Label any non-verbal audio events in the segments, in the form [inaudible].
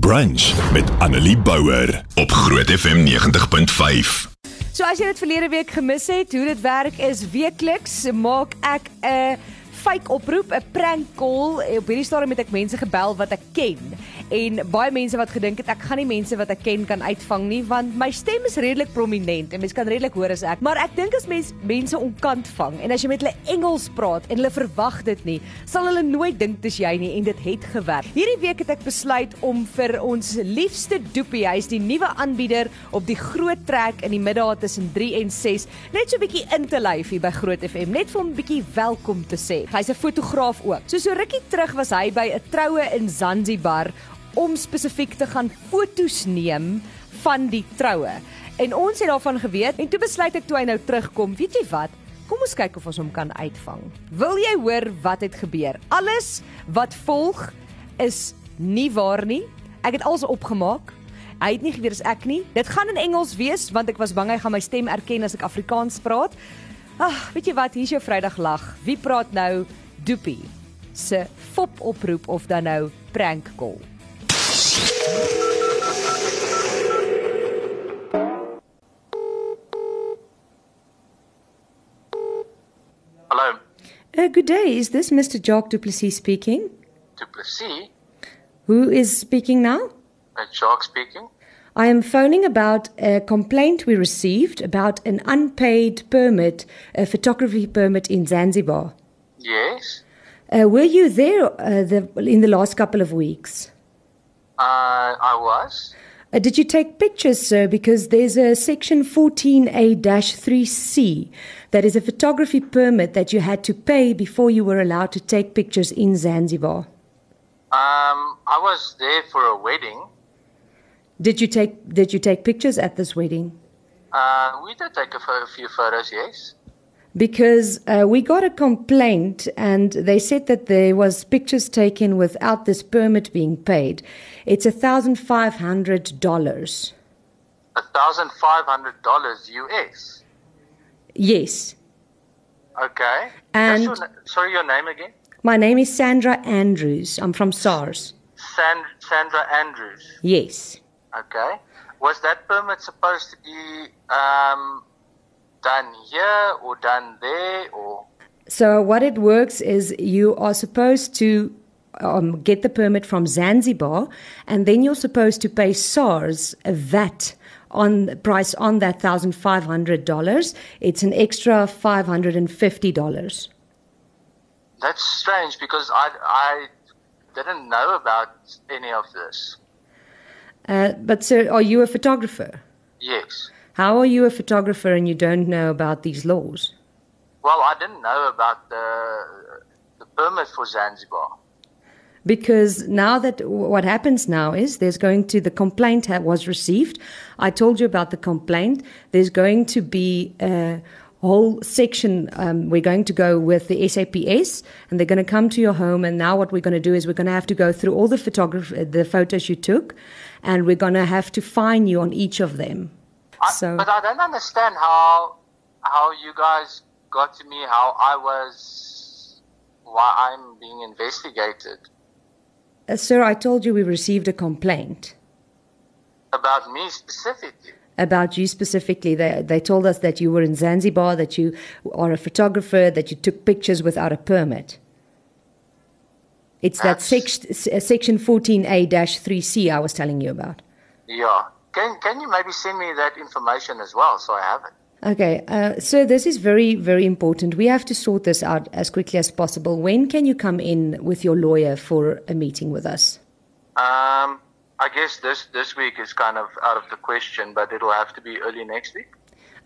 Brunch met Annelie Bouwer op Groot FM 90.5. So as jy dit verlede week gemis het, hoe dit werk is weekliks maak ek 'n fake oproep, 'n prank call. Op hierdie stadium het ek mense gebel wat ek ken en baie mense wat gedink het ek gaan nie mense wat ek ken kan uitvang nie want my stem is redelik prominent en mense kan redelik hoor as ek. Maar ek dink as mens mense onkant vang en as jy met hulle Engels praat en hulle verwag dit nie, sal hulle nooit dink dis jy nie en dit het gewerk. Hierdie week het ek besluit om vir ons liefste Doopie, hy is die nuwe aanbieder op die groot trek in die middag tussen 3 en 6, net so 'n bietjie in te lyf hier by Groot FM, net vir hom 'n bietjie welkom te sê. Hy's 'n fotograaf ook. So so rukkie terug was hy by 'n troue in Zanzibar om spesifiek te gaan fotos neem van die troue. En ons het daarvan geweet en toe besluit ek toe hy nou terugkom, weet jy wat? Kom ons kyk of ons hom kan uitvang. Wil jy hoor wat het gebeur? Alles wat volg is nie waar nie. Ek het alles opgemaak. Hy het nie geweet as ek nie. Dit gaan in Engels wees want ek was bang hy gaan my stem erken as ek Afrikaans praat. Ag, weet jy wat? Hier's jou Vrydag lag. Wie praat nou? Doopie se fop oproep of dan nou prank call. Hello, Uh, good day. Is this Mr. Jock Duplessis speaking? Duplessis. Who is speaking now? Jacques speaking. I am phoning about a complaint we received about an unpaid permit, a photography permit in Zanzibar. Yes. Uh, were you there uh, the, in the last couple of weeks? Uh, I was. Uh, did you take pictures, sir? Because there's a section 14A 3C that is a photography permit that you had to pay before you were allowed to take pictures in Zanzibar. Um, I was there for a wedding. Did you take Did you take pictures at this wedding? Uh, we did take a, few photos, yes. Because uh, we got a complaint and they said that there was pictures taken without this permit being paid. It's a thousand five hundred dollars. A thousand five hundred dollars US. Yes. Okay. And- your sorry, your name again? My name is Sandra Andrews. I'm from SARS. San- Sandra Andrews. Yes. Okay. Was that permit supposed to be um, done here or done there or? So what it works is you are supposed to um, get the permit from Zanzibar, and then you're supposed to pay SARS a VAT on the price on that thousand five hundred dollars. It's an extra five hundred and fifty dollars. That's strange because I I didn't know about any of this. Uh, but sir, are you a photographer? Yes. How are you a photographer and you don't know about these laws? Well, I didn't know about the the permit for Zanzibar. Because now that what happens now is there's going to the complaint was received. I told you about the complaint. There's going to be a whole section. Um, we're going to go with the SAPS, and they're going to come to your home. And now what we're going to do is we're going to have to go through all the photograph the photos you took, and we're going to have to fine you on each of them. I, So- but I don't understand how how you guys got to me. How I was why I'm being investigated Uh, sir, I told you we received a complaint. about me specifically. about you specifically. They, they told us that you were in Zanzibar, that you are a photographer, that you took pictures without a permit. It's that That's- sec- section 14A 3C I was telling you about. Yeah. Can can you maybe send me that information as well so I have it? Okay, uh, so this is very, very important. We have to sort this out as quickly as possible. When can you come in with your lawyer for a meeting with us? Um, I guess this this week is kind of out of the question, but it'll have to be early next week.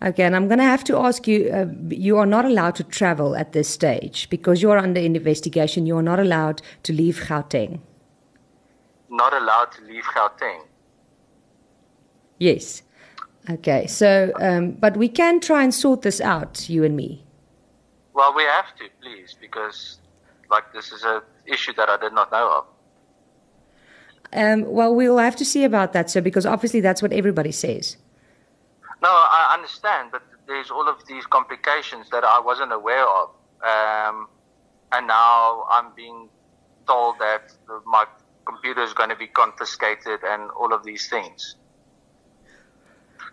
Okay, and I'm going to have to ask you uh, you are not allowed to travel at this stage because you are under investigation. You are not allowed to leave Gauteng. Not allowed to leave Gauteng. Yes. Okay. So, um, but we can try and sort this out, you and me. Well, we have to, please, because like this is a issue that I did not know of. Um, well, we'll have to see about that, sir, because obviously that's what everybody says. No, I understand, but there's all of these complications that I wasn't aware of, um, and now I'm being told that my computer is going to be confiscated and all of these things.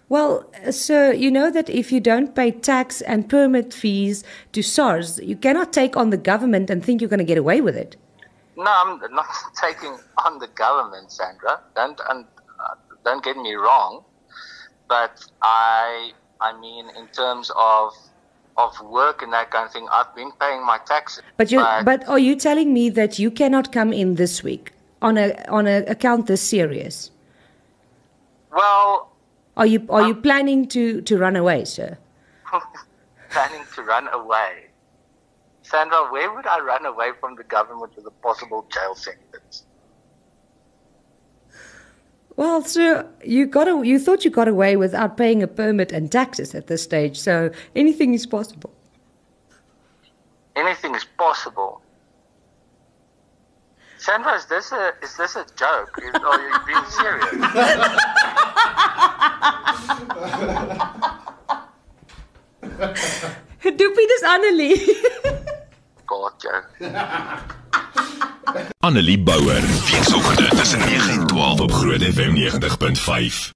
Well, sir, you know that if you don't pay tax and permit fees to SARS, you cannot take on the government and think you're going to get away with it. No, I'm not [laughs] taking on the government, Sandra. Don't and, uh, don't get me wrong, but I I mean in terms of of work and that kind of thing, I've been paying my taxes. But you but, but are you telling me that you cannot come in this week on a on a account this serious? Well, are you are um, you planning to to run away, sir? [laughs] planning to run away. Sandra, where would I run away from the government with a possible jail sentence? Well, sir, you got a, you thought you got away without paying a permit and taxes at this stage, so anything is possible. Anything is possible. Sandra, is this a is this a joke? Is, are you being serious? [laughs] [laughs] Doopie, dis Annelie. God, joke. Annelie Bouwer, weekoggend tussen 9 en 12 op Groot FM 90.5.